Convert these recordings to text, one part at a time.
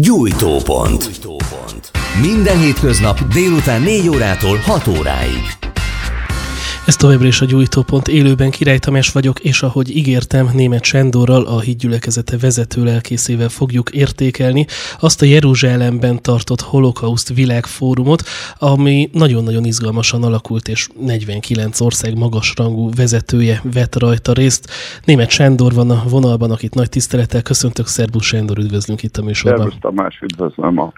Gyújtópont. Minden hétköznap délután 4 órától 6 óráig. Ez továbbra is a gyújtópont. Élőben Király Tamás vagyok, és ahogy ígértem, német Sándorral, a hídgyülekezete vezető lelkészével fogjuk értékelni azt a Jeruzsálemben tartott holokauszt világfórumot, ami nagyon-nagyon izgalmasan alakult, és 49 ország magasrangú vezetője vett rajta részt. Német Sándor van a vonalban, akit nagy tisztelettel köszöntök. Szerbusz Sándor, üdvözlünk itt a műsorban. Szerbusz Tamás, üdvözlöm a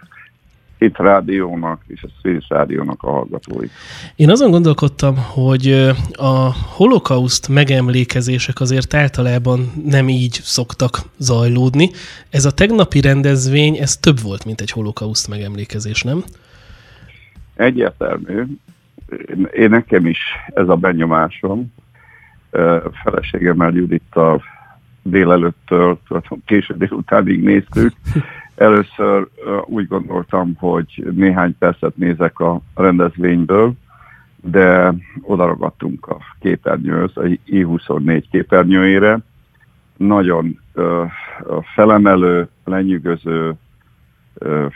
itt rádiónak és a Swiss rádiónak a hallgatói. Én azon gondolkodtam, hogy a holokauszt megemlékezések azért általában nem így szoktak zajlódni. Ez a tegnapi rendezvény, ez több volt, mint egy holokauszt megemlékezés, nem? Egyértelmű. Én nekem is ez a benyomásom. Feleségemmel Judittal délelőttől, késő délutánig néztük, Először úgy gondoltam, hogy néhány percet nézek a rendezvényből, de odaragadtunk a képernyőhöz, a I24 képernyőjére. Nagyon ö, felemelő, lenyűgöző ö,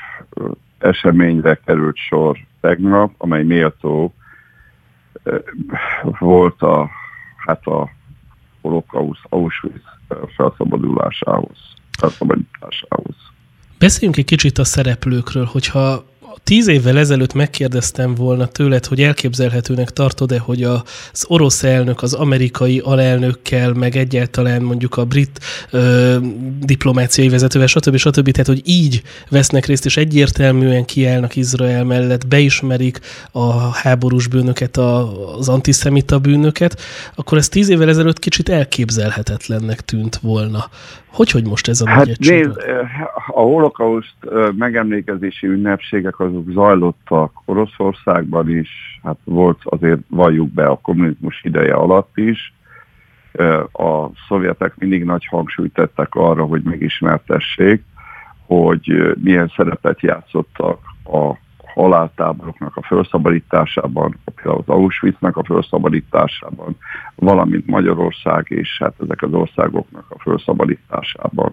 eseményre került sor tegnap, amely méltó volt a, hát a holokausz Auschwitz felszabadulásához, felszabadításához. Beszéljünk egy kicsit a szereplőkről, hogyha tíz évvel ezelőtt megkérdeztem volna tőled, hogy elképzelhetőnek tartod-e, hogy az orosz elnök az amerikai alelnökkel, meg egyáltalán mondjuk a brit ö, diplomáciai vezetővel, stb. stb. Tehát, hogy így vesznek részt, és egyértelműen kiállnak Izrael mellett, beismerik a háborús bűnöket, a, az antiszemita bűnöket, akkor ez tíz évvel ezelőtt kicsit elképzelhetetlennek tűnt volna. Hogy, hogy most ez a hát nagy nézd, a holokauszt megemlékezési ünnepségek azok zajlottak Oroszországban is, hát volt azért valljuk be a kommunizmus ideje alatt is. A szovjetek mindig nagy hangsúlyt tettek arra, hogy megismertessék, hogy milyen szerepet játszottak a haláltáboroknak a felszabadításában, például az Auschwitznak a felszabadításában, valamint Magyarország és hát ezek az országoknak a felszabadításában.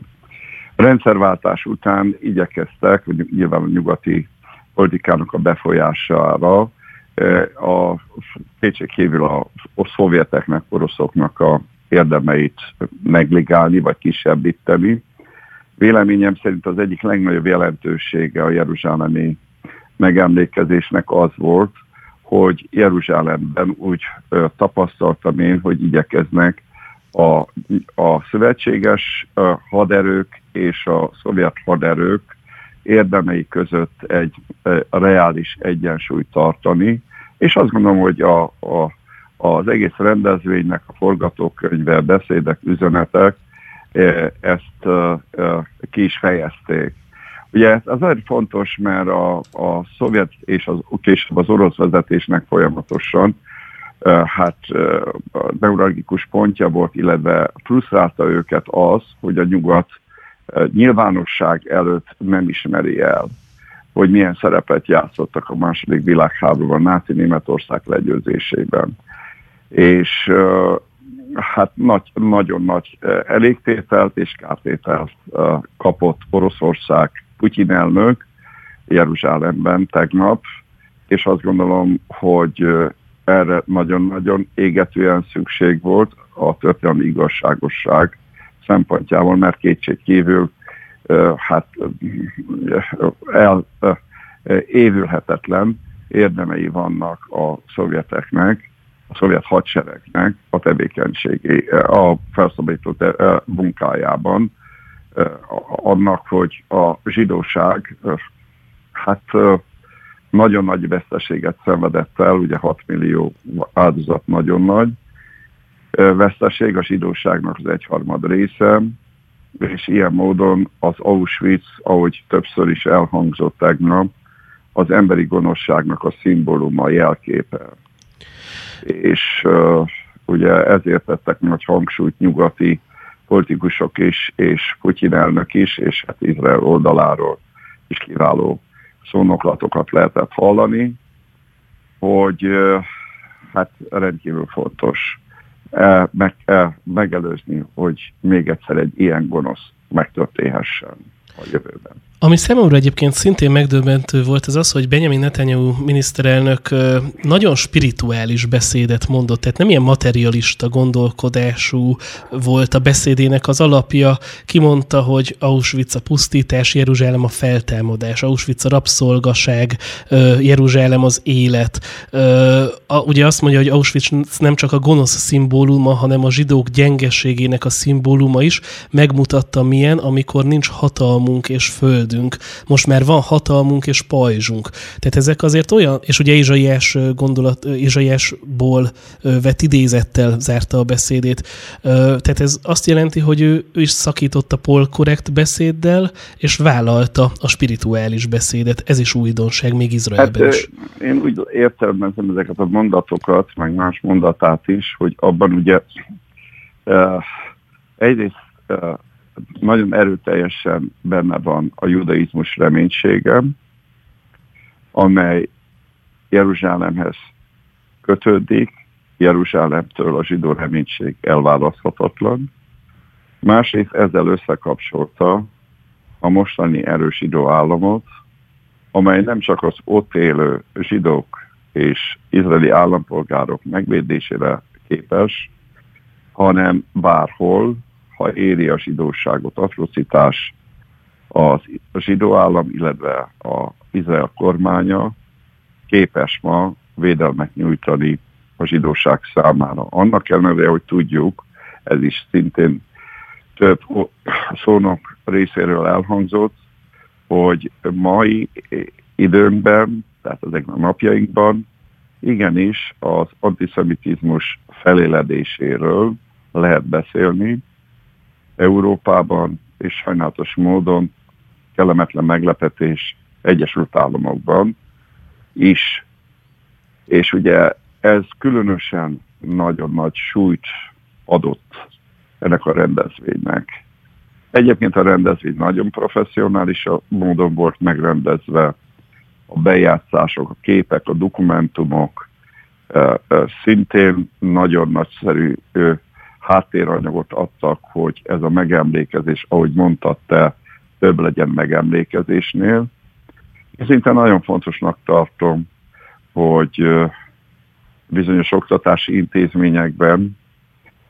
A rendszerváltás után igyekeztek, nyilván a nyugati politikának a befolyására, e, a kétségkívül a, a szovjeteknek, oroszoknak a érdemeit megligálni, vagy kisebbíteni. Véleményem szerint az egyik legnagyobb jelentősége a jeruzsálemi megemlékezésnek az volt, hogy Jeruzsálemben úgy ö, tapasztaltam én, hogy igyekeznek a, a szövetséges ö, haderők és a szovjet haderők érdemei között egy ö, reális egyensúlyt tartani, és azt gondolom, hogy a, a, az egész rendezvénynek a forgatókönyve, beszédek, üzenetek ezt ki is fejezték. Ugye ez azért fontos, mert a, a szovjet és az, később az orosz vezetésnek folyamatosan hát neuralgikus pontja volt, illetve frusztrálta őket az, hogy a nyugat nyilvánosság előtt nem ismeri el, hogy milyen szerepet játszottak a második világháborúban, náci Németország legyőzésében. És hát nagy, nagyon nagy elégtételt és kártételt kapott Oroszország Putyin elnök Jeruzsálemben tegnap, és azt gondolom, hogy erre nagyon-nagyon égetően szükség volt a történelmi igazságosság szempontjából, mert kétség kívül hát el, évülhetetlen érdemei vannak a szovjeteknek, a szovjet hadseregnek a tevékenységé, a felszabadító munkájában, annak, hogy a zsidóság hát nagyon nagy veszteséget szenvedett el, ugye 6 millió áldozat nagyon nagy veszteség, a zsidóságnak az egyharmad része, és ilyen módon az Auschwitz, ahogy többször is elhangzott tegnap, az emberi gonoszságnak a szimbóluma, jelképe. És uh, ugye ezért tettek nagy hangsúlyt nyugati politikusok is, és Putyin elnök is, és hát Izrael oldaláról is kiváló szónoklatokat lehetett hallani, hogy hát rendkívül fontos meg, megelőzni, hogy még egyszer egy ilyen gonosz megtörténhessen a jövőben. Ami számomra egyébként szintén megdöbbentő volt, az az, hogy Benjamin Netanyahu miniszterelnök nagyon spirituális beszédet mondott, tehát nem ilyen materialista gondolkodású volt a beszédének az alapja. Kimondta, hogy Auschwitz a pusztítás, Jeruzsálem a feltámadás, Auschwitz a rabszolgaság, Jeruzsálem az élet. Ugye azt mondja, hogy Auschwitz nem csak a gonosz szimbóluma, hanem a zsidók gyengeségének a szimbóluma is. Megmutatta milyen, amikor nincs hatalmunk és föld földünk, most már van hatalmunk és pajzsunk. Tehát ezek azért olyan, és ugye Izsaiás gondolat, Izsaiásból vett idézettel zárta a beszédét. Tehát ez azt jelenti, hogy ő, ő is szakította polkorrekt beszéddel, és vállalta a spirituális beszédet. Ez is újdonság, még Izraelben hát, is. Én úgy értelmezem ezeket a mondatokat, meg más mondatát is, hogy abban ugye egyrészt nagyon erőteljesen benne van a judaizmus reménysége, amely Jeruzsálemhez kötődik, Jeruzsálemtől a zsidó reménység elválaszthatatlan. Másrészt ezzel összekapcsolta a mostani erős zsidó államot, amely nem csak az ott élő zsidók és izraeli állampolgárok megvédésére képes, hanem bárhol ha éri a zsidóságot atrocitás, az, a zsidó állam, illetve a Izrael kormánya képes ma védelmet nyújtani a zsidóság számára. Annak ellenére, hogy tudjuk, ez is szintén több szónok részéről elhangzott, hogy mai időnkben, tehát ezekben a napjainkban igenis az antiszemitizmus feléledéséről lehet beszélni, Európában, és sajnálatos módon kellemetlen meglepetés Egyesült Államokban is. És ugye ez különösen nagyon nagy súlyt adott ennek a rendezvénynek. Egyébként a rendezvény nagyon professzionális a módon volt megrendezve, a bejátszások, a képek, a dokumentumok szintén nagyon nagyszerű háttéranyagot adtak, hogy ez a megemlékezés, ahogy mondtad te, több legyen megemlékezésnél. Én szinte nagyon fontosnak tartom, hogy bizonyos oktatási intézményekben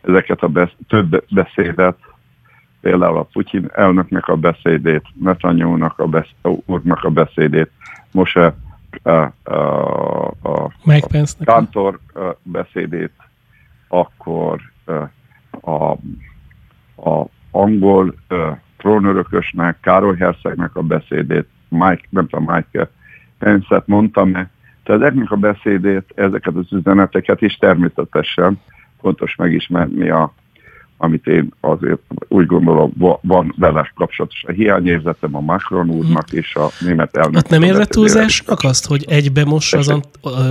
ezeket a besz- több beszédet, például a Putyin elnöknek a beszédét, Netanyahu-nak a besz- úrnak a beszédét, most a, a, a, a, a Kantor beszédét, akkor a, a angol uh, trónörökösnek, Károly Herszegnek a beszédét, Mike, nem tudom, Mike Pence-et mondtam. Tehát ezeknek a beszédét, ezeket az üzeneteket is természetesen fontos megismerni a amit én azért úgy gondolom van vele kapcsolatos a hiányérzetem a Macron úrnak hmm. és a német elnök. Hát nem érzett túlzásnak azt, hogy egybe mossa az a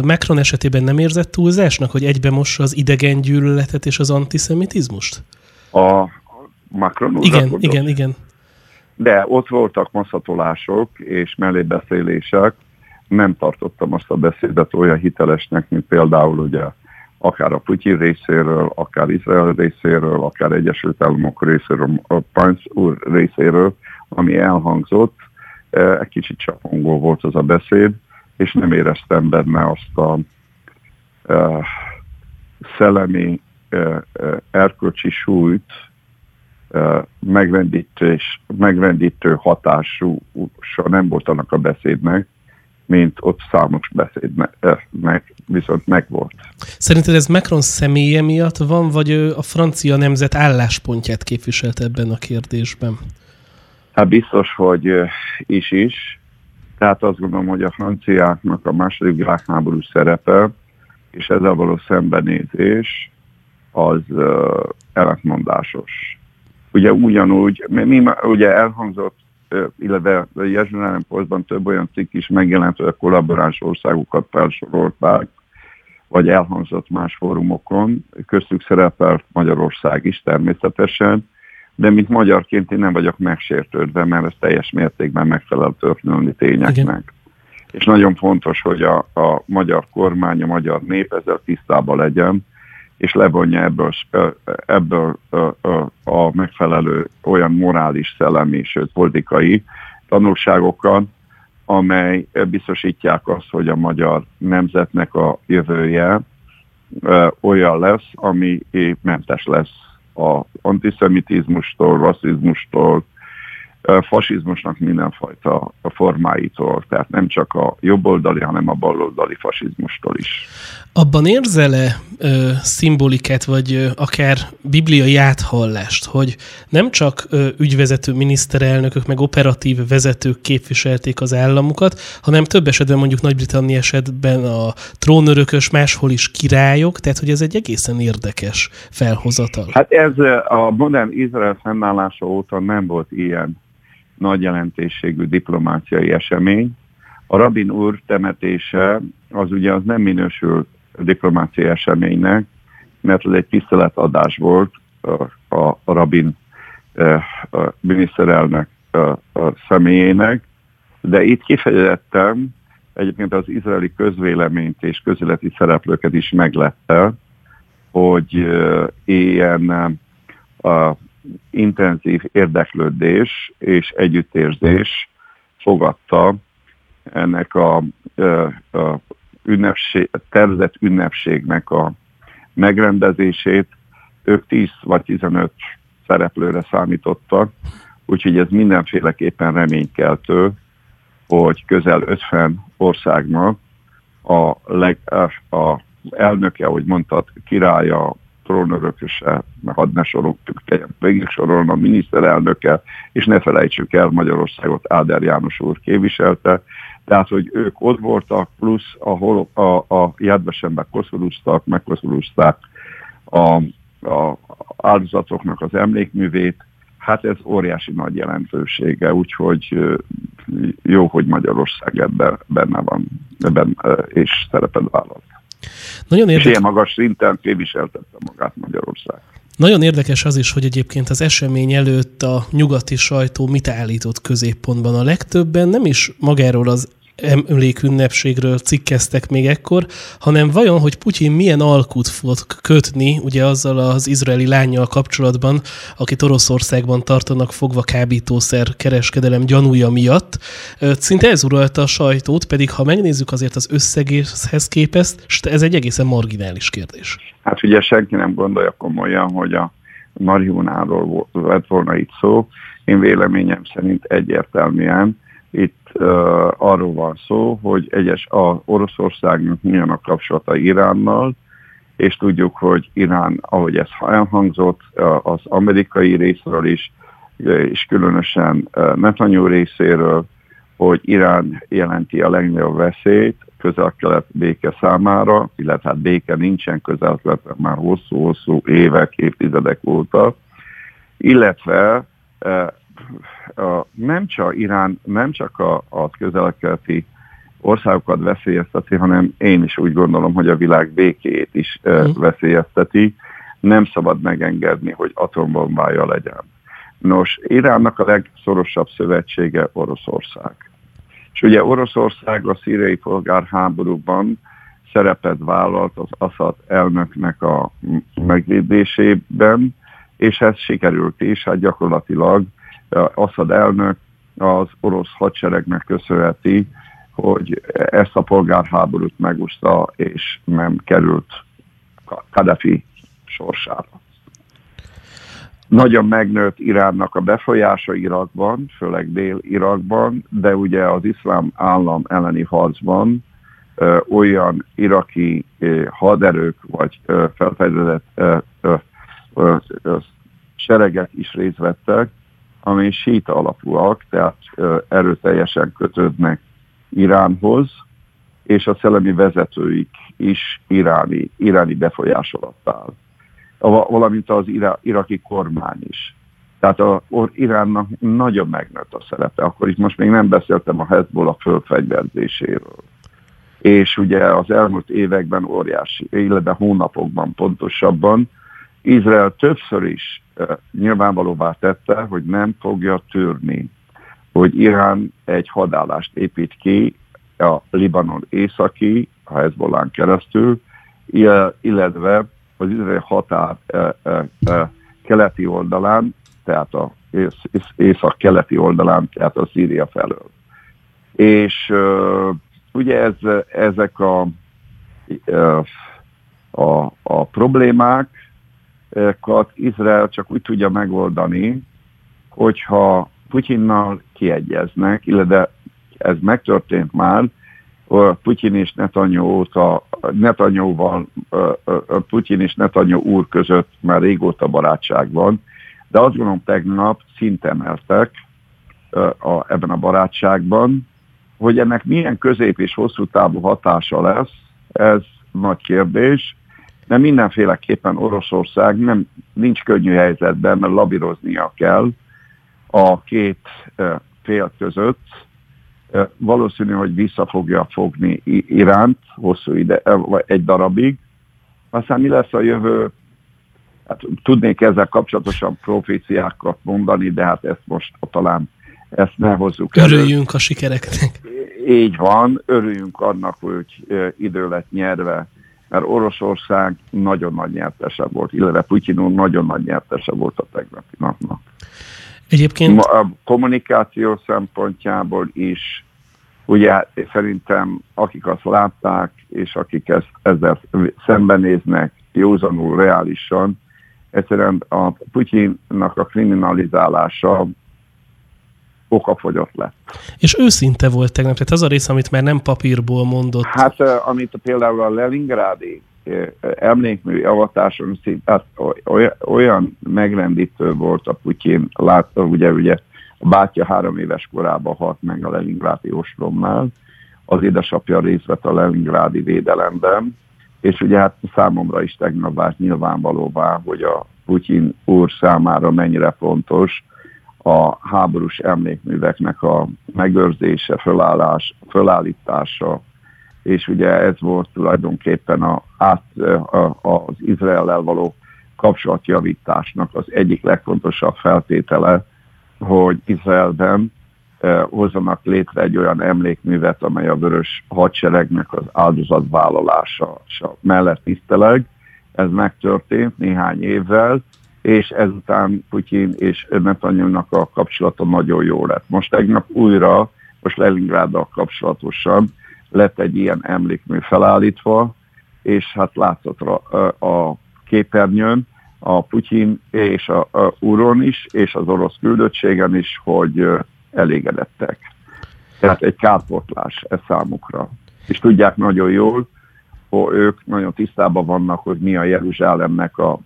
Macron esetében nem érzett túlzásnak, hogy egybe mossa az idegen gyűlöletet és az antiszemitizmust? A Macron úr? Igen, igen, igen. De ott voltak masszatolások és mellébeszélések. Nem tartottam azt a beszédet olyan hitelesnek, mint például ugye akár a Putyin részéről, akár Izrael részéről, akár Egyesült Államok részéről, a Pence úr részéről, ami elhangzott, egy kicsit csapongó volt az a beszéd, és nem éreztem benne azt a uh, szellemi uh, erkölcsi súlyt, megvendítő hatású nem volt annak a beszédnek, mint ott számos beszédnek eh, viszont megvolt. Szerinted ez Macron személye miatt van, vagy ő a francia nemzet álláspontját képviselt ebben a kérdésben? Hát biztos, hogy is is. Tehát azt gondolom, hogy a franciáknak a második világháború szerepe, és ezzel való szembenézés az ellentmondásos. Ugye ugyanúgy, mi, ugye elhangzott illetve a Jezsunánem Postban több olyan cikk is megjelent, hogy a kollaboráns országokat felsorolták, vagy elhangzott más fórumokon, köztük szerepelt Magyarország is természetesen, de mint magyarként én nem vagyok megsértődve, mert ez teljes mértékben megfelel történelmi tényeknek. Igen. És nagyon fontos, hogy a, a magyar kormány, a magyar nép ezzel tisztában legyen, és levonja ebből, ebből a megfelelő olyan morális, szellemi, sőt politikai tanulságokat, amely biztosítják azt, hogy a magyar nemzetnek a jövője olyan lesz, ami mentes lesz az antiszemitizmustól, rasszizmustól, fasizmusnak mindenfajta formáitól, tehát nem csak a jobboldali, hanem a baloldali fasizmustól is. Abban érzel-e ö, szimbolikát, vagy ö, akár bibliai áthallást, hogy nem csak ö, ügyvezető miniszterelnökök, meg operatív vezetők képviselték az államukat, hanem több esetben mondjuk Nagy-Britannia esetben a trónörökös, máshol is királyok, tehát hogy ez egy egészen érdekes felhozatal. Hát ez a modern Izrael fennállása óta nem volt ilyen nagy jelentőségű diplomáciai esemény. A rabin úr temetése az ugye az nem minősül diplomáciai eseménynek, mert az egy tiszteletadás volt a, a, rabin a miniszterelnök a, a személyének, de itt kifejezetten egyébként az izraeli közvéleményt és közéleti szereplőket is meglette, hogy ilyen a intenzív érdeklődés és együttérzés fogadta ennek a, a ünnepség, tervezett ünnepségnek a megrendezését. Ők 10 vagy 15 szereplőre számítottak, úgyhogy ez mindenféleképpen reménykeltő, hogy közel 50 országnak a, leg, a elnöke, ahogy mondtad, királya, trónörököse, hadd ne soroljuk, végig sorolna a miniszterelnöke, és ne felejtsük el, Magyarországot Áder János úr képviselte, tehát, hogy ők ott voltak, plusz a, a, a Jadvesenben koszorúztak, megkoszorúzták a, a áldozatoknak az emlékművét, hát ez óriási nagy jelentősége, úgyhogy jó, hogy Magyarország ebben benne van, ebben és szerepet vállalt. Nagyon érdekes. És ilyen magas szinten képviseltette magát Magyarország. Nagyon érdekes az is, hogy egyébként az esemény előtt a nyugati sajtó mit állított középpontban. A legtöbben nem is magáról az emlékünnepségről cikkeztek még ekkor, hanem vajon, hogy Putyin milyen alkut fog kötni ugye azzal az izraeli lányjal kapcsolatban, akit Oroszországban tartanak fogva kábítószer kereskedelem gyanúja miatt. Szinte ez uralta a sajtót, pedig ha megnézzük azért az összegészhez képest, ez egy egészen marginális kérdés. Hát ugye senki nem gondolja komolyan, hogy a marihunáról lett volna itt szó. Én véleményem szerint egyértelműen itt uh, arról van szó, hogy egyes a Oroszországnak milyen a kapcsolata Iránnal, és tudjuk, hogy Irán, ahogy ez elhangzott, az amerikai részről is, és különösen Netanyahu részéről, hogy Irán jelenti a legnagyobb veszélyt közel-kelet béke számára, illetve hát béke nincsen közel már hosszú-hosszú évek, évtizedek óta, illetve nem csak Irán, nem csak a, a közel-keleti országokat veszélyezteti, hanem én is úgy gondolom, hogy a világ békéjét is veszélyezteti. Nem szabad megengedni, hogy atombombája legyen. Nos, Iránnak a legszorosabb szövetsége Oroszország. És ugye Oroszország a szíriai polgárháborúban szerepet vállalt az Assad elnöknek a megvédésében, és ez sikerült is, hát gyakorlatilag Assad elnök az orosz hadseregnek köszönheti, hogy ezt a polgárháborút megúszta, és nem került Kadhafi sorsára. Nagyon megnőtt Iránnak a befolyása Irakban, főleg Dél-Irakban, de ugye az iszlám állam elleni harcban ö, olyan iraki ö, haderők vagy ö, felfedezett seregek is részt vettek, ami síta alapúak, tehát erőteljesen kötődnek Iránhoz, és a szellemi vezetőik is iráni, iráni befolyás alatt áll. Valamint az iraki kormány is. Tehát a, a Iránnak nagyon megnőtt a szerepe. Akkor itt most még nem beszéltem a Hezbollah fölfegyverzéséről. És ugye az elmúlt években óriási, illetve hónapokban pontosabban Izrael többször is nyilvánvalóvá tette, hogy nem fogja tűrni, hogy Irán egy hadállást épít ki a Libanon északi, a Hezbollán keresztül, illetve az izraeli határ keleti oldalán, tehát a észak-keleti oldalán, tehát a Szíria felől. És ugye ez, ezek a, a, a problémákat Izrael csak úgy tudja megoldani, hogyha Putyinnal kiegyeznek, illetve ez megtörtént már, Putyin és Netanyahu óta, Netanyahu-val, Putyin és Netanyahu úr között már régóta barátság van, de azt gondolom tegnap szintemeltek a, ebben a barátságban, hogy ennek milyen közép és hosszú távú hatása lesz, ez nagy kérdés, de mindenféleképpen Oroszország nem, nincs könnyű helyzetben, mert labiroznia kell a két fél között. Valószínű, hogy vissza fogja fogni Iránt hosszú ide, vagy egy darabig. Aztán mi lesz a jövő? Hát tudnék ezzel kapcsolatosan proféciákat mondani, de hát ezt most talán ezt ne hozzuk Örüljünk elő. a sikereknek. Így van, örüljünk annak, hogy idő lett nyerve, mert Oroszország nagyon nagy nyertese volt, illetve Putyin úr nagyon nagy nyertese volt a tegnapi napnak. Egyébként... A kommunikáció szempontjából is, ugye szerintem akik azt látták, és akik ezt, ezzel szembenéznek józanul, reálisan, egyszerűen a Putyinnak a kriminalizálása okafogyott lett. És őszinte volt tegnap, tehát az a rész, amit már nem papírból mondott. Hát, amit például a Leningrádi emlékmű avatáson hát olyan megrendítő volt a Putyin, látta, ugye, ugye a bátyja három éves korában halt meg a Leningrádi ostromnál, az édesapja részt vett a Leningrádi védelemben, és ugye hát számomra is tegnap vált nyilvánvalóvá, hogy a Putyin úr számára mennyire fontos a háborús emlékműveknek a megőrzése, fölállás, fölállítása, és ugye ez volt tulajdonképpen a, át, a, az Izraellel való kapcsolatjavításnak az egyik legfontosabb feltétele, hogy Izraelben eh, hozzanak létre egy olyan emlékművet, amely a vörös hadseregnek az áldozatvállalása mellett tiszteleg. Ez megtörtént néhány évvel, és ezután Putyin és Netanyahu-nak a kapcsolata nagyon jó lett. Most tegnap újra, most Leningráddal kapcsolatosan lett egy ilyen emlékmű felállítva, és hát látszott a képernyőn a Putyin és a, a Uron is, és az orosz küldöttségen is, hogy elégedettek. Tehát egy kárportlás ez számukra. És tudják nagyon jól, hogy ők nagyon tisztában vannak, hogy mi a Jeruzsálemnek a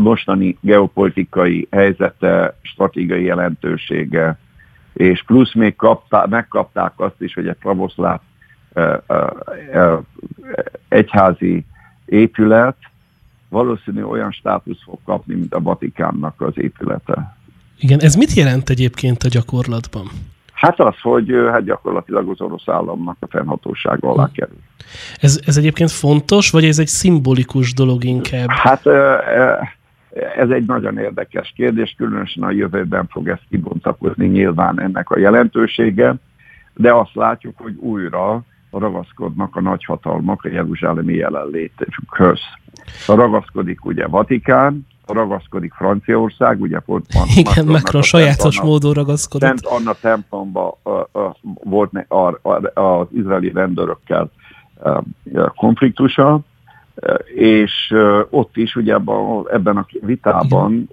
mostani geopolitikai helyzete, stratégiai jelentősége, és plusz még kaptá, megkapták azt is, hogy egy pravoszláv egyházi épület valószínű olyan státusz fog kapni, mint a Vatikánnak az épülete. Igen, ez mit jelent egyébként a gyakorlatban? Hát az, hogy hát gyakorlatilag az orosz államnak a fennhatósága alá hm. kerül. Ez, ez egyébként fontos, vagy ez egy szimbolikus dolog inkább? Hát ez egy nagyon érdekes kérdés, különösen a jövőben fog ezt kibontakozni nyilván ennek a jelentősége, de azt látjuk, hogy újra ragaszkodnak a nagyhatalmak a jeruzsálemi jelenlétükhöz. Ragaszkodik ugye Vatikán, ragaszkodik Franciaország, ugye van. Igen, Macron sajátos Anna, módon ragaszkodott. Szent Anna templomba uh, uh, volt ne, a, a, az izraeli rendőrökkel uh, konfliktusa, és ott is ugye ebben a vitában,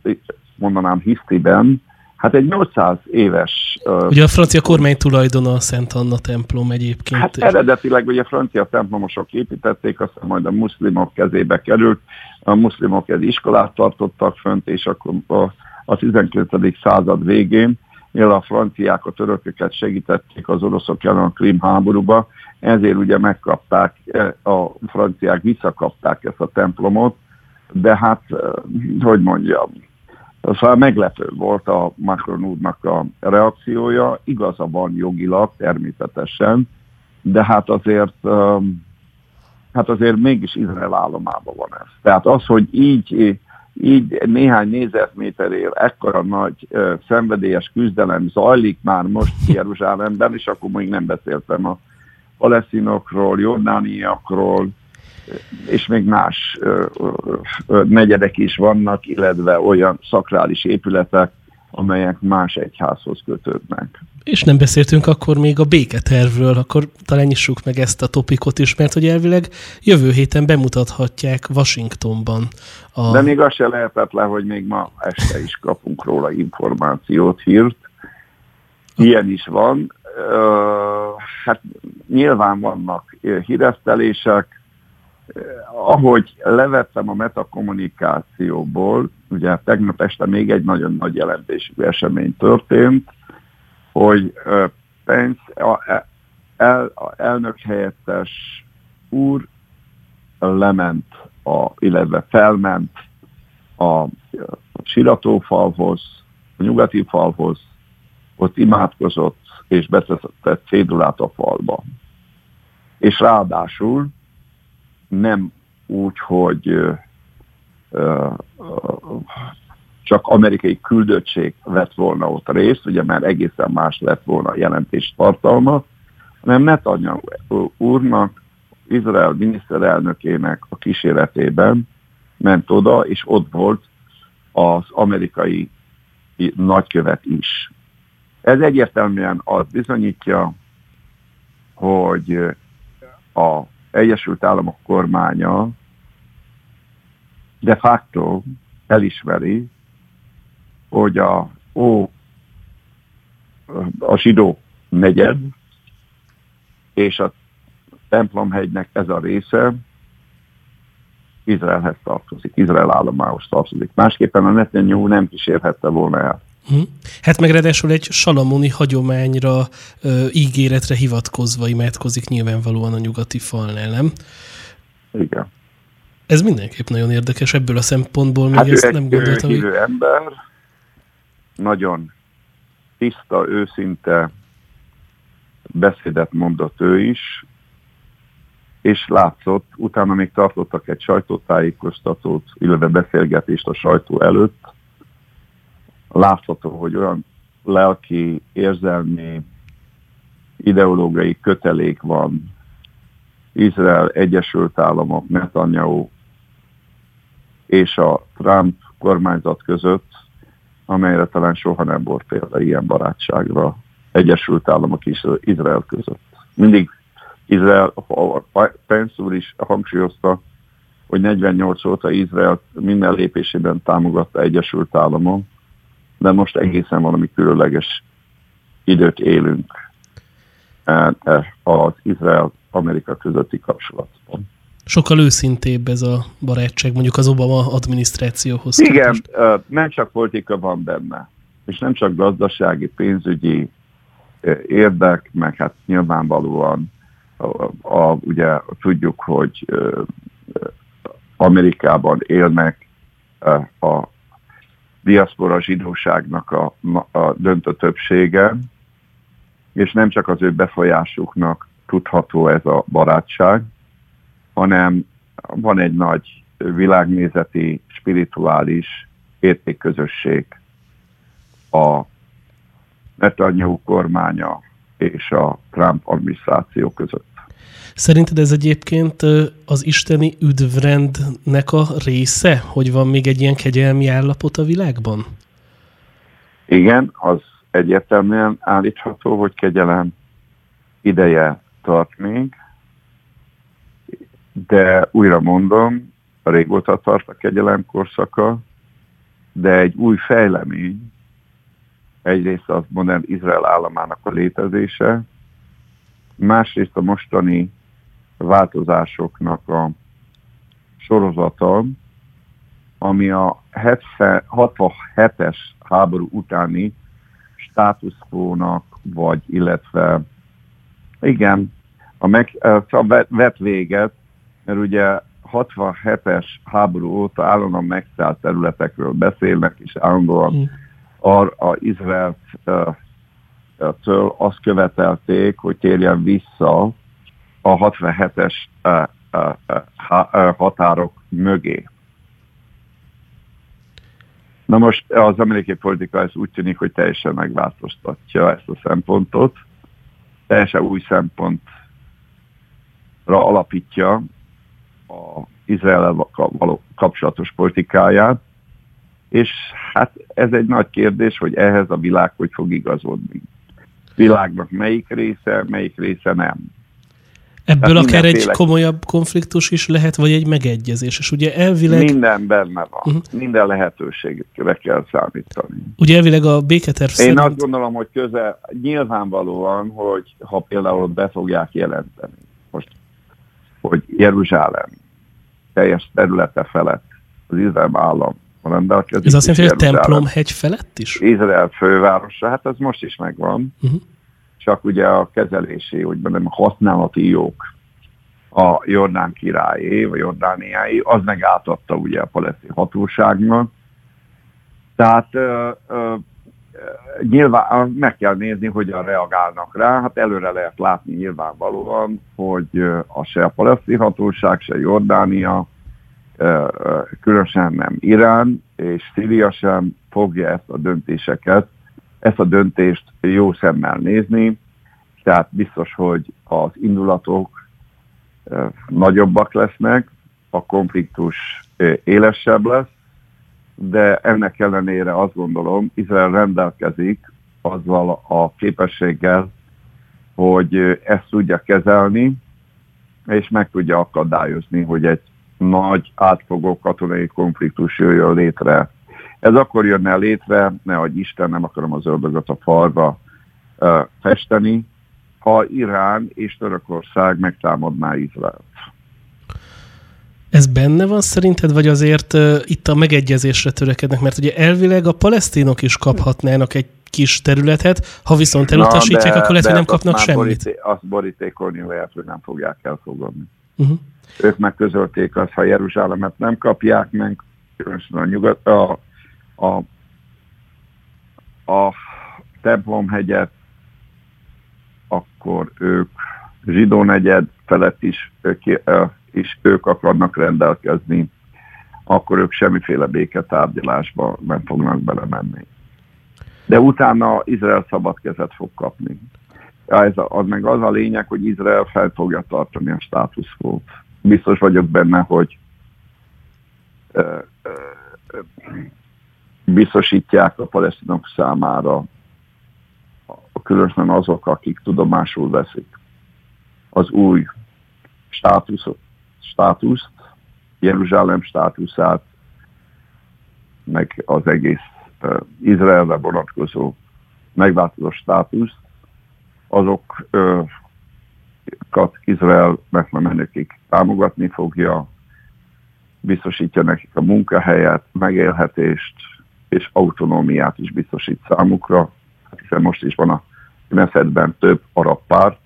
mondanám hisztiben, hát egy 800 éves... Ugye a francia kormány tulajdona a Szent Anna templom egyébként. Hát eredetileg ugye a francia templomosok építették, aztán majd a muszlimok kezébe került, a muszlimok ez iskolát tartottak fönt, és akkor a, a 19. század végén, mivel a franciák a törököket segítették az oroszok ellen a Krim háborúba, ezért ugye megkapták, e, a franciák visszakapták ezt a templomot, de hát, e, hogy mondjam, Szóval meglepő volt a Macron úrnak a reakciója, igaza van jogilag természetesen, de hát azért, e, hát azért mégis Izrael állomában van ez. Tehát az, hogy így, így néhány négyzetméterért ekkora nagy szenvedélyes küzdelem zajlik már most Jeruzsálemben, és akkor még nem beszéltem a palesztinokról, jordániakról, és még más negyedek is vannak, illetve olyan szakrális épületek, amelyek más egyházhoz kötődnek. És nem beszéltünk akkor még a béketervről, akkor talán nyissuk meg ezt a topikot is, mert hogy elvileg jövő héten bemutathatják Washingtonban. A... De még az se lehetetlen, hogy még ma este is kapunk róla információt, hírt. Ilyen is van. Hát nyilván vannak híresztelések, ahogy levettem a metakommunikációból, ugye tegnap este még egy nagyon nagy jelentésű esemény történt, hogy Pence, a, el, a elnök helyettes úr lement, a, illetve felment a siratófalhoz, a nyugati falhoz, ott imádkozott és beteszett cédulát a falba. És ráadásul nem úgy, hogy ö, ö, csak amerikai küldöttség vett volna ott részt, ugye már egészen más lett volna a jelentés tartalma, hanem Netanyahu úrnak, Izrael miniszterelnökének a kíséretében ment oda, és ott volt az amerikai nagykövet is. Ez egyértelműen azt bizonyítja, hogy a Egyesült Államok kormánya de facto elismeri, hogy a, ó, a zsidó negyed és a templomhegynek ez a része Izraelhez tartozik, Izrael államához tartozik. Másképpen a Netanyahu nem kísérhette volna el. Hm. Hát meg ráadásul egy salamoni hagyományra, ö, ígéretre hivatkozva imádkozik nyilvánvalóan a nyugati falnál, nem? Igen. Ez mindenképp nagyon érdekes ebből a szempontból, hát még ezt nem gondoltam. Hogy... ember, nagyon tiszta, őszinte beszédet mondott ő is, és látszott, utána még tartottak egy sajtótájékoztatót, illetve beszélgetést a sajtó előtt, látható, hogy olyan lelki, érzelmi, ideológiai kötelék van. Izrael Egyesült Államok, Netanyahu és a Trump kormányzat között, amelyre talán soha nem volt példa ilyen barátságra Egyesült Államok és Izrael között. Mindig Izrael, Pence úr is hangsúlyozta, hogy 48 óta Izrael minden lépésében támogatta Egyesült Államok, de most egészen valami különleges időt élünk e, e, az Izrael-Amerika közötti kapcsolatban. Sokkal őszintébb ez a barátság, mondjuk az Obama adminisztrációhoz. Igen, képest. nem csak politika van benne, és nem csak gazdasági, pénzügyi érdek, meg hát nyilvánvalóan a, a, ugye tudjuk, hogy Amerikában élnek a diaszpora zsidóságnak a, a döntő többsége, és nem csak az ő befolyásuknak tudható ez a barátság, hanem van egy nagy világnézeti, spirituális értékközösség a Netanyahu kormánya és a Trump adminisztráció között. Szerinted ez egyébként az isteni üdvrendnek a része, hogy van még egy ilyen kegyelmi állapot a világban? Igen, az egyértelműen állítható, hogy kegyelem ideje tart még, de újra mondom, régóta tart a kegyelem korszaka, de egy új fejlemény, egyrészt az modern Izrael államának a létezése, másrészt a mostani változásoknak a sorozata, ami a 67-es háború utáni státuszkónak, vagy illetve igen, a, meg, a vet véget, mert ugye 67-es háború óta állandóan megszállt területekről beszélnek, és állandóan mm. a, a Izraelt től azt követelték, hogy térjen vissza a 67-es határok mögé. Na most az amerikai politika ez úgy tűnik, hogy teljesen megváltoztatja ezt a szempontot, teljesen új szempontra alapítja a Izrael való kapcsolatos politikáját, és hát ez egy nagy kérdés, hogy ehhez a világ hogy fog igazodni. Világnak melyik része, melyik része nem. Ebből Tehát akár egy komolyabb konfliktus is lehet, vagy egy megegyezés. És ugye elvileg... Minden benne van. Uh-huh. Minden lehetőségre kell számítani. Ugye elvileg a béketerv Én szerint... azt gondolom, hogy közel nyilvánvalóan, hogy ha például be fogják jelenteni, most, hogy Jeruzsálem teljes területe felett az Izrael állam rendelkezik. Ez azt jelenti, hogy a templom hegy felett is? Izrael fővárosa, hát ez most is megvan. Uh-huh csak ugye a kezelési, úgy mondom, a használati jog a Jordán királyé, vagy Jordániáé, az meg átadta ugye a palesztin hatóságnak. Tehát ö, ö, nyilván meg kell nézni, hogyan reagálnak rá. Hát előre lehet látni nyilvánvalóan, hogy a se a palesztin hatóság, se Jordánia, különösen nem Irán és Szíria sem fogja ezt a döntéseket ezt a döntést jó szemmel nézni, tehát biztos, hogy az indulatok nagyobbak lesznek, a konfliktus élesebb lesz, de ennek ellenére azt gondolom, Izrael rendelkezik azzal a képességgel, hogy ezt tudja kezelni, és meg tudja akadályozni, hogy egy nagy átfogó katonai konfliktus jöjjön létre ez akkor jönne létre, ne hogy Isten, nem akarom az ördögöt a falba festeni, ha Irán és Törökország megtámadná Izraelt. Ez benne van szerinted, vagy azért uh, itt a megegyezésre törekednek? Mert ugye elvileg a palesztinok is kaphatnának egy kis területet, ha viszont elutasítják, Na, akkor lehet, hogy nem kapnak semmit. Boríté, azt borítékolni lehet, hogy nem fogják elfogadni. Uh-huh. Ők megközölték azt, ha Jeruzsálemet nem kapják meg, különösen a, nyugat, a a, a templomhegyet, akkor ők zsidó negyed felett is, is ők akarnak rendelkezni, akkor ők semmiféle béketárgyalásba nem fognak belemenni. De utána Izrael szabad kezet fog kapni. Ja, ez a, az meg az a lényeg, hogy Izrael fel fogja tartani a státuszkót. Biztos vagyok benne, hogy ö, ö, biztosítják a palesztinok számára, különösen azok, akik tudomásul veszik az új státusz, státuszt, Jeruzsálem státuszát, meg az egész uh, Izraelre vonatkozó megváltozó státuszt, azokat Izrael megmenekik támogatni fogja, biztosítja nekik a munkahelyet, megélhetést, és autonómiát is biztosít számukra, hát hiszen most is van a Knessetben több arab párt,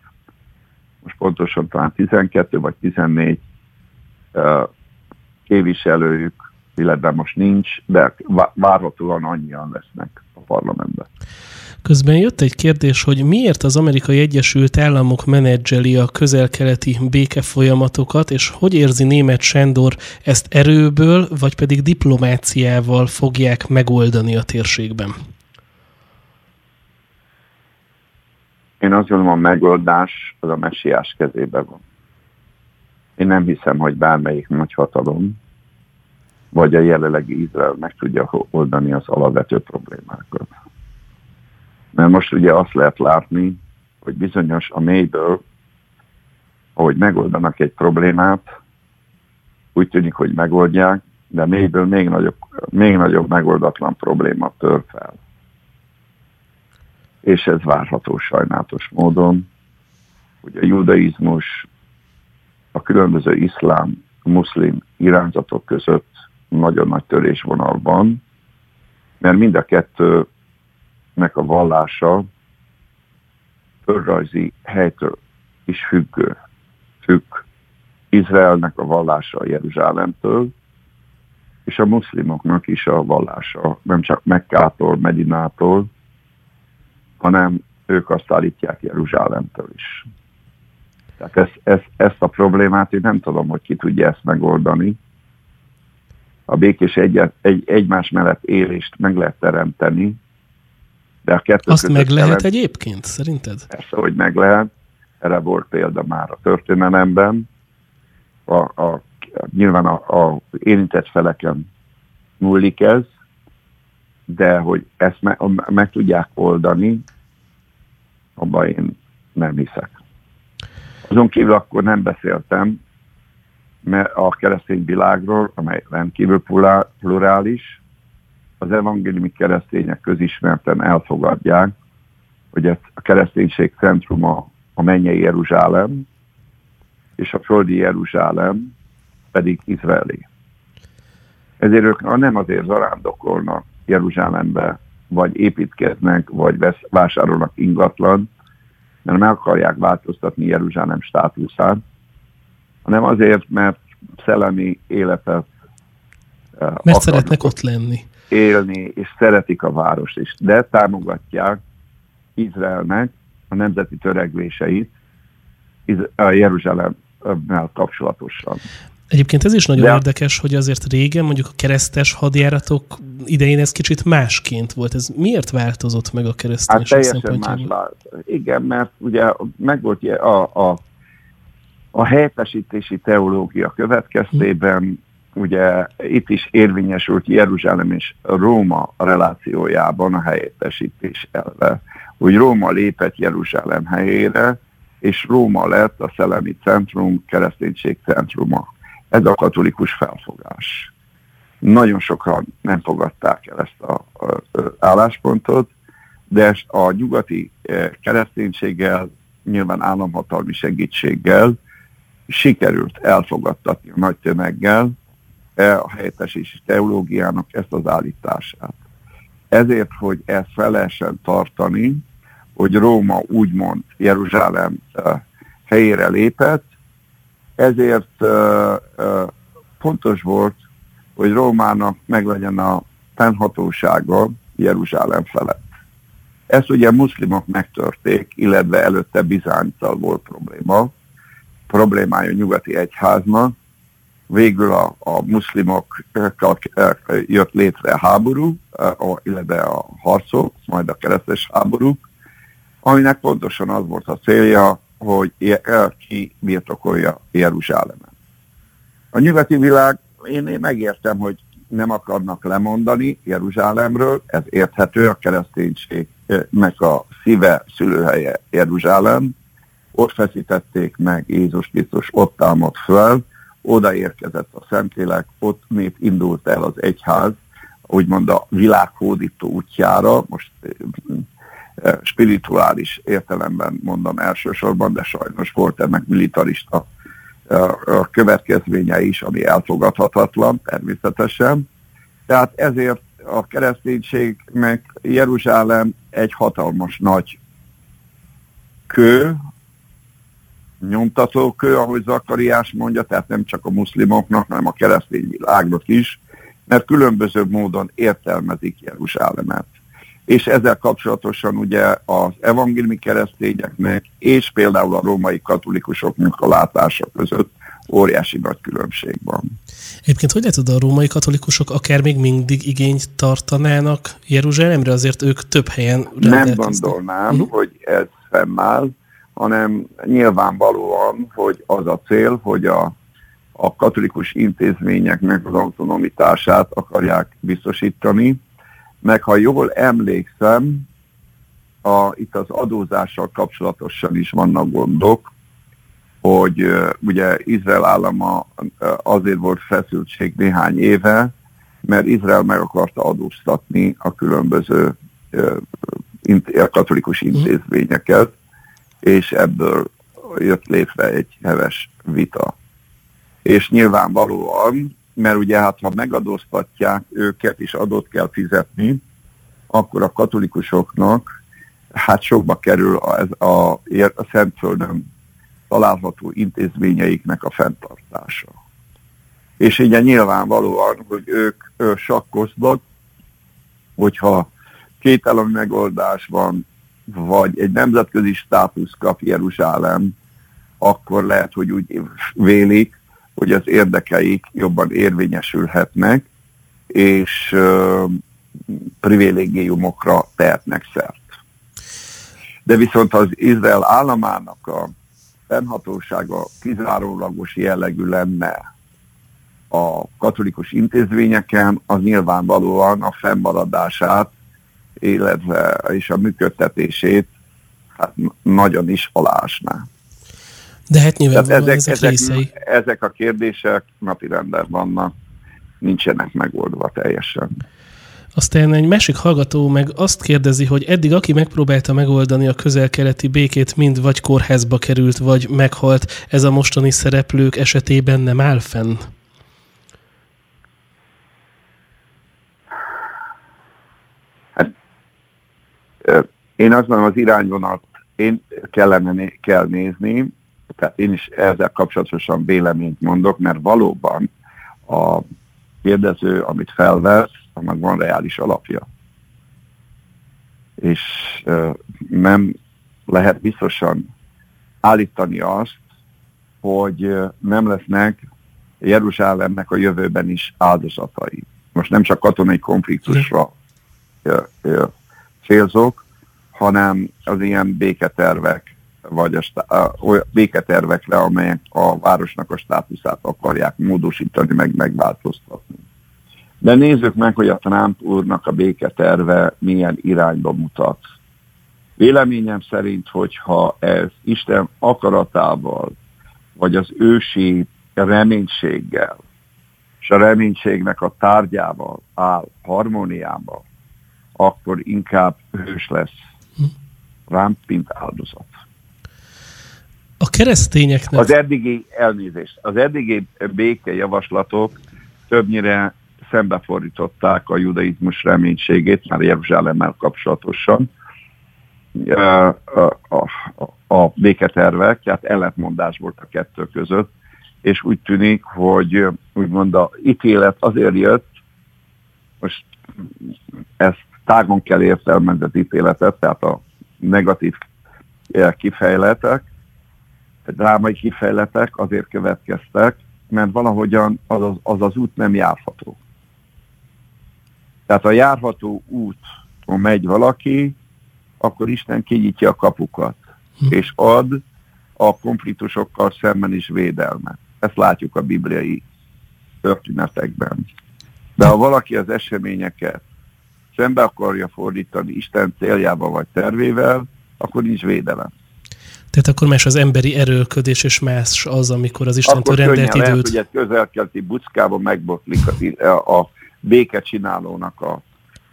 most pontosan talán 12 vagy 14 uh, képviselőjük, illetve most nincs, de várhatóan annyian lesznek a parlamentben. Közben jött egy kérdés, hogy miért az Amerikai Egyesült Államok menedzseli a közel-keleti békefolyamatokat, és hogy érzi német Sándor ezt erőből, vagy pedig diplomáciával fogják megoldani a térségben? Én azt gondolom, a megoldás az a messiás kezében van. Én nem hiszem, hogy bármelyik nagyhatalom, vagy a jelenlegi Izrael meg tudja oldani az alapvető problémákat. Mert most ugye azt lehet látni, hogy bizonyos a mélyből, ahogy megoldanak egy problémát, úgy tűnik, hogy megoldják, de mélyből még nagyobb, még nagyobb megoldatlan probléma tör fel. És ez várható sajnálatos módon, hogy a judaizmus a különböző iszlám, muszlim irányzatok között nagyon nagy törésvonal van, mert mind a kettő nek a vallása földrajzi helytől is függő. Függ Izraelnek a vallása a Jeruzsálemtől, és a muszlimoknak is a vallása nem csak Mekkától, Medinától, hanem ők azt állítják Jeruzsálemtől is. Tehát ezt, ezt, ezt a problémát én nem tudom, hogy ki tudja ezt megoldani. A békés egy, egy, egymás mellett élést meg lehet teremteni, de a kettő Azt meg lehet ellen, egyébként, szerinted? Persze, hogy meg lehet. Erre volt példa már a történelemben. A, a nyilván a, a érintett feleken múlik ez, de hogy ezt me, meg tudják oldani, abban én nem hiszek. Azon kívül akkor nem beszéltem mert a keresztény világról, amely rendkívül plurális, az evangéliumi keresztények közismerten elfogadják, hogy ez a kereszténység centruma a mennyei Jeruzsálem, és a földi Jeruzsálem pedig izraeli. Ezért ők nem azért zarándokolnak Jeruzsálembe, vagy építkeznek, vagy vesz, vásárolnak ingatlan, mert meg akarják változtatni Jeruzsálem státuszát, hanem azért, mert szellemi életet mert szeretnek ott lenni. Élni, és szeretik a várost is. De támogatják Izraelnek a nemzeti törekvéseit a Jeruzsálemmel kapcsolatosan. Egyébként ez is nagyon De... érdekes, hogy azért régen mondjuk a keresztes hadjáratok idején ez kicsit másként volt. Ez miért változott meg a kereszténység hát? Más Igen, mert ugye meg volt a, a, a helyettesítési teológia következtében ugye itt is érvényesült Jeruzsálem és Róma relációjában a helyettesítés elve, hogy Róma lépett Jeruzsálem helyére, és Róma lett a szellemi centrum, kereszténység centruma. Ez a katolikus felfogás. Nagyon sokan nem fogadták el ezt a, a, a álláspontot, de a nyugati eh, kereszténységgel, nyilván államhatalmi segítséggel sikerült elfogadtatni a nagy tömeggel e a helyettesítési teológiának ezt az állítását. Ezért, hogy ezt fel tartani, hogy Róma úgymond Jeruzsálem e, helyére lépett, ezért fontos volt, hogy Rómának meglegyen a fennhatósága Jeruzsálem felett. Ezt ugye muszlimok megtörték, illetve előtte Bizánccal volt probléma, problémája a nyugati egyháznak. Végül a, a muszlimokkal jött létre a háború, illetve a harcok, majd a keresztes háborúk, aminek pontosan az volt a célja, hogy ki birtokolja Jeruzsálemet. A nyugati világ, én, én megértem, hogy nem akarnak lemondani Jeruzsálemről, ez érthető, a kereszténységnek a szíve, szülőhelye Jeruzsálem, ott feszítették meg Jézus Krisztus, ott támadt föl, oda érkezett a Szentlélek, ott nép indult el az egyház, úgymond a világhódító útjára, most spirituális értelemben mondom elsősorban, de sajnos volt ennek militarista következménye is, ami elfogadhatatlan természetesen. Tehát ezért a kereszténység meg Jeruzsálem egy hatalmas nagy kő, nyomtatókő, ahogy Zakariás mondja, tehát nem csak a muszlimoknak, hanem a keresztény világnak is, mert különböző módon értelmezik Jeruzsálemet. És ezzel kapcsolatosan ugye az evangéliumi keresztényeknek és például a római katolikusoknak a látása között óriási nagy különbség van. Egyébként hogy lehet, hogy a római katolikusok akár még mindig igényt tartanának Jeruzsálemre, azért ők több helyen Nem gondolnám, uh-huh. hogy ez fennáll, hanem nyilvánvalóan, hogy az a cél, hogy a, a katolikus intézményeknek az autonomitását akarják biztosítani, meg ha jól emlékszem, a, itt az adózással kapcsolatosan is vannak gondok, hogy ugye Izrael állama azért volt feszültség néhány éve, mert Izrael meg akarta adóztatni a különböző a katolikus mhm. intézményeket, és ebből jött létre egy heves vita. És nyilvánvalóan, mert ugye hát ha megadóztatják őket, és adót kell fizetni, akkor a katolikusoknak hát sokba kerül a, a, a Szentföldön található intézményeiknek a fenntartása. És ugye nyilvánvalóan, hogy ők, ők sakkoznak, hogyha két megoldás van, vagy egy nemzetközi státusz kap Jeruzsálem, akkor lehet, hogy úgy vélik, hogy az érdekeik jobban érvényesülhetnek, és uh, privilégiumokra tehetnek szert. De viszont az Izrael államának a fennhatósága kizárólagos jellegű lenne, a katolikus intézményeken, az nyilvánvalóan a fennmaradását, illetve és a működtetését hát nagyon is alásná. De hát nyilvánvalóan ezek, ezek, ezek, ezek a kérdések napirenden vannak, nincsenek megoldva teljesen. Aztán egy másik hallgató meg azt kérdezi, hogy eddig aki megpróbálta megoldani a közel-keleti békét, mind vagy kórházba került, vagy meghalt, ez a mostani szereplők esetében nem áll fenn? Hát, én azt mondom, az irányvonat én kellene, kell nézni, tehát én is ezzel kapcsolatosan véleményt mondok, mert valóban a kérdező, amit felvesz, annak van reális alapja. És nem lehet biztosan állítani azt, hogy nem lesznek Jeruzsálemnek a jövőben is áldozatai. Most nem csak katonai konfliktusra célzok, hanem az ilyen béketervek, vagy a, a, béketervekre, amelyek a városnak a státuszát akarják módosítani, meg megváltoztatni. De nézzük meg, hogy a Trump úrnak a béketerve milyen irányba mutat. Véleményem szerint, hogyha ez Isten akaratával, vagy az ősi reménységgel, és a reménységnek a tárgyával áll harmóniába, akkor inkább hős lesz rám, mint áldozat. A keresztényeknek... Az eddigi elnézést, az eddigi béke javaslatok többnyire szembefordították a judaizmus reménységét, már Jeruzsálemmel kapcsolatosan, a, a, a, béketervek, tehát ellentmondás volt a kettő között, és úgy tűnik, hogy úgymond a ítélet azért jött, most ezt tágon kell értelmezett ítéletet, tehát a negatív kifejletek, drámai kifejletek azért következtek, mert valahogyan az az, az, az út nem járható. Tehát a járható úton megy valaki, akkor Isten kinyitja a kapukat, hm. és ad a konfliktusokkal szemben is védelmet. Ezt látjuk a bibliai történetekben. De ha valaki az eseményeket szembe akarja fordítani Isten céljával vagy tervével, akkor nincs védelem. Tehát akkor más az emberi erőlködés, és más az, amikor az Istentől rendelt időt. Lehet, hogy egy közelkelti buckában megbotlik a, a békecsinálónak a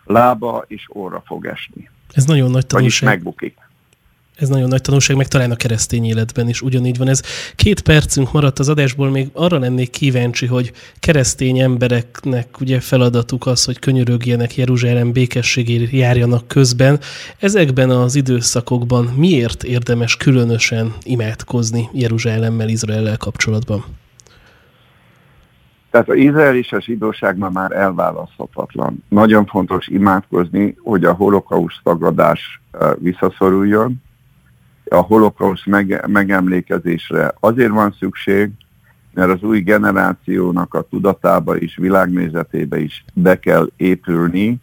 lába, és óra fog esni. Ez nagyon nagy tanulság. Vagyis megbukik. Ez nagyon nagy tanulság, meg talán a keresztény életben is ugyanígy van. Ez két percünk maradt az adásból, még arra lennék kíváncsi, hogy keresztény embereknek ugye feladatuk az, hogy könyörögjenek Jeruzsálem békességére járjanak közben. Ezekben az időszakokban miért érdemes különösen imádkozni Jeruzsálemmel, Izraellel kapcsolatban? Tehát az Izrael és a zsidóság ma már elválaszthatatlan. Nagyon fontos imádkozni, hogy a holokauszt tagadás visszaszoruljon, a holokauszt meg, megemlékezésre azért van szükség, mert az új generációnak a tudatába és világnézetébe is be kell épülni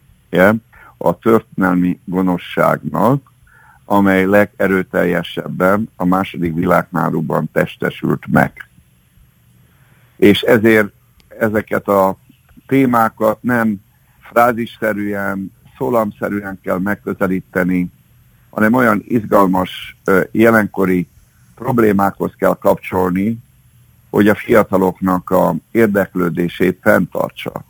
a történelmi gonoszságnak, amely legerőteljesebben a második világháborúban testesült meg. És ezért ezeket a témákat nem frázisszerűen, szólamszerűen kell megközelíteni, hanem olyan izgalmas jelenkori problémákhoz kell kapcsolni, hogy a fiataloknak a érdeklődését fenntartsa.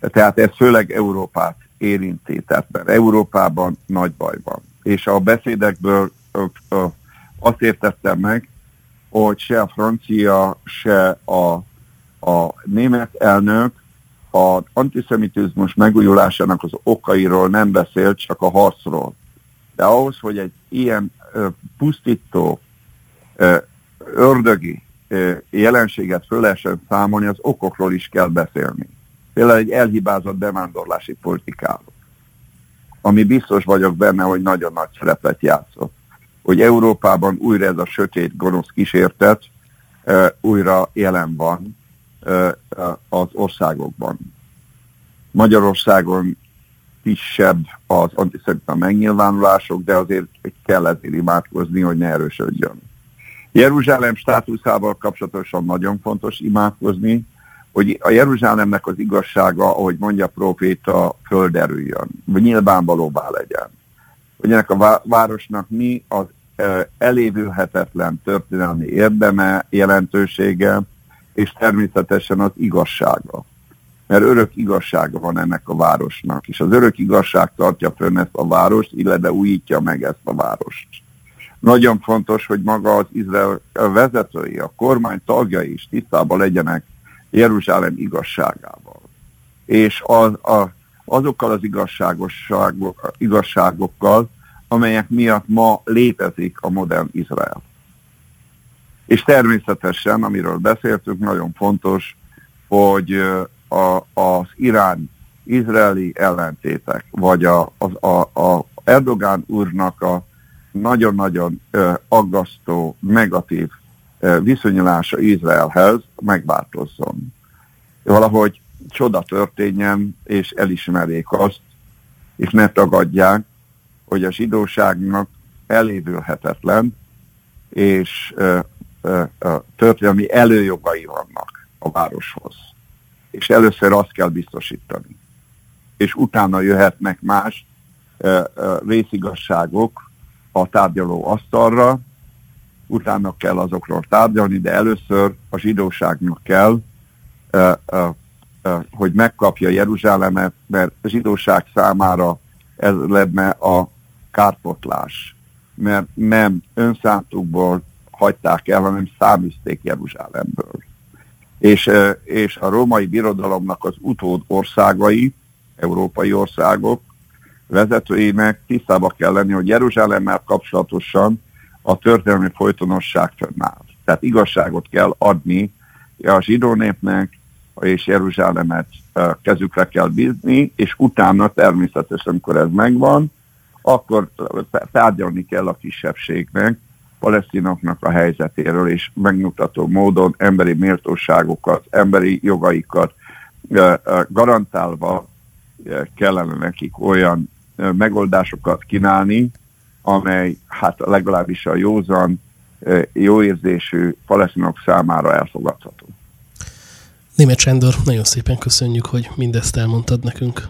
Tehát ez főleg Európát érinti, tehát mert Európában nagy baj van. És a beszédekből azt értettem meg, hogy se a francia, se a, a német elnök az antiszemitizmus megújulásának az okairól nem beszélt, csak a harcról. De ahhoz, hogy egy ilyen ö, pusztító, ö, ördögi ö, jelenséget föl lehessen számolni, az okokról is kell beszélni. Például egy elhibázott bevándorlási politikáról, ami biztos vagyok benne, hogy nagyon nagy szerepet játszott. Hogy Európában újra ez a sötét, gonosz kísértet ö, újra jelen van ö, az országokban. Magyarországon kisebb az antiszemita megnyilvánulások, de azért kell ezért imádkozni, hogy ne erősödjön. Jeruzsálem státuszával kapcsolatosan nagyon fontos imádkozni, hogy a Jeruzsálemnek az igazsága, ahogy mondja a proféta, földerüljön, vagy nyilvánvalóvá legyen. Hogy ennek a városnak mi az elévülhetetlen történelmi érdeme, jelentősége, és természetesen az igazsága. Mert örök igazsága van ennek a városnak, és az örök igazság tartja fönn ezt a várost, illetve újítja meg ezt a várost. Nagyon fontos, hogy maga az Izrael vezetői, a kormány tagjai is tisztában legyenek Jeruzsálem igazságával. És az, a, azokkal az igazságokkal, amelyek miatt ma létezik a modern Izrael. És természetesen, amiről beszéltünk, nagyon fontos, hogy a, az Irán izraeli ellentétek, vagy a, a, a, a Erdogán úrnak a nagyon-nagyon aggasztó, negatív viszonyulása Izraelhez megváltozzon. Valahogy csoda történjen, és elismerjék azt, és ne tagadják, hogy a zsidóságnak elévülhetetlen, és történelmi előjogai vannak a városhoz. És először azt kell biztosítani. És utána jöhetnek más részigasságok a tárgyaló asztalra, utána kell azokról tárgyalni, de először a zsidóságnak kell, hogy megkapja Jeruzsálemet, mert a zsidóság számára ez lenne a kárpotlás, mert nem önszántukból hagyták el, hanem száműzték Jeruzsálemből. És, és a római birodalomnak az utód országai, európai országok vezetőinek tisztába kell lenni, hogy Jeruzsálemmel kapcsolatosan a történelmi folytonosság fönnáll. Tehát igazságot kell adni a zsidó népnek, és Jeruzsálemet kezükre kell bízni, és utána természetesen, amikor ez megvan, akkor tárgyalni kell a kisebbségnek, palesztinoknak a helyzetéről, és megmutató módon emberi méltóságokat, emberi jogaikat garantálva kellene nekik olyan megoldásokat kínálni, amely hát legalábbis a józan, jó érzésű palesztinok számára elfogadható. Német Sándor, nagyon szépen köszönjük, hogy mindezt elmondtad nekünk.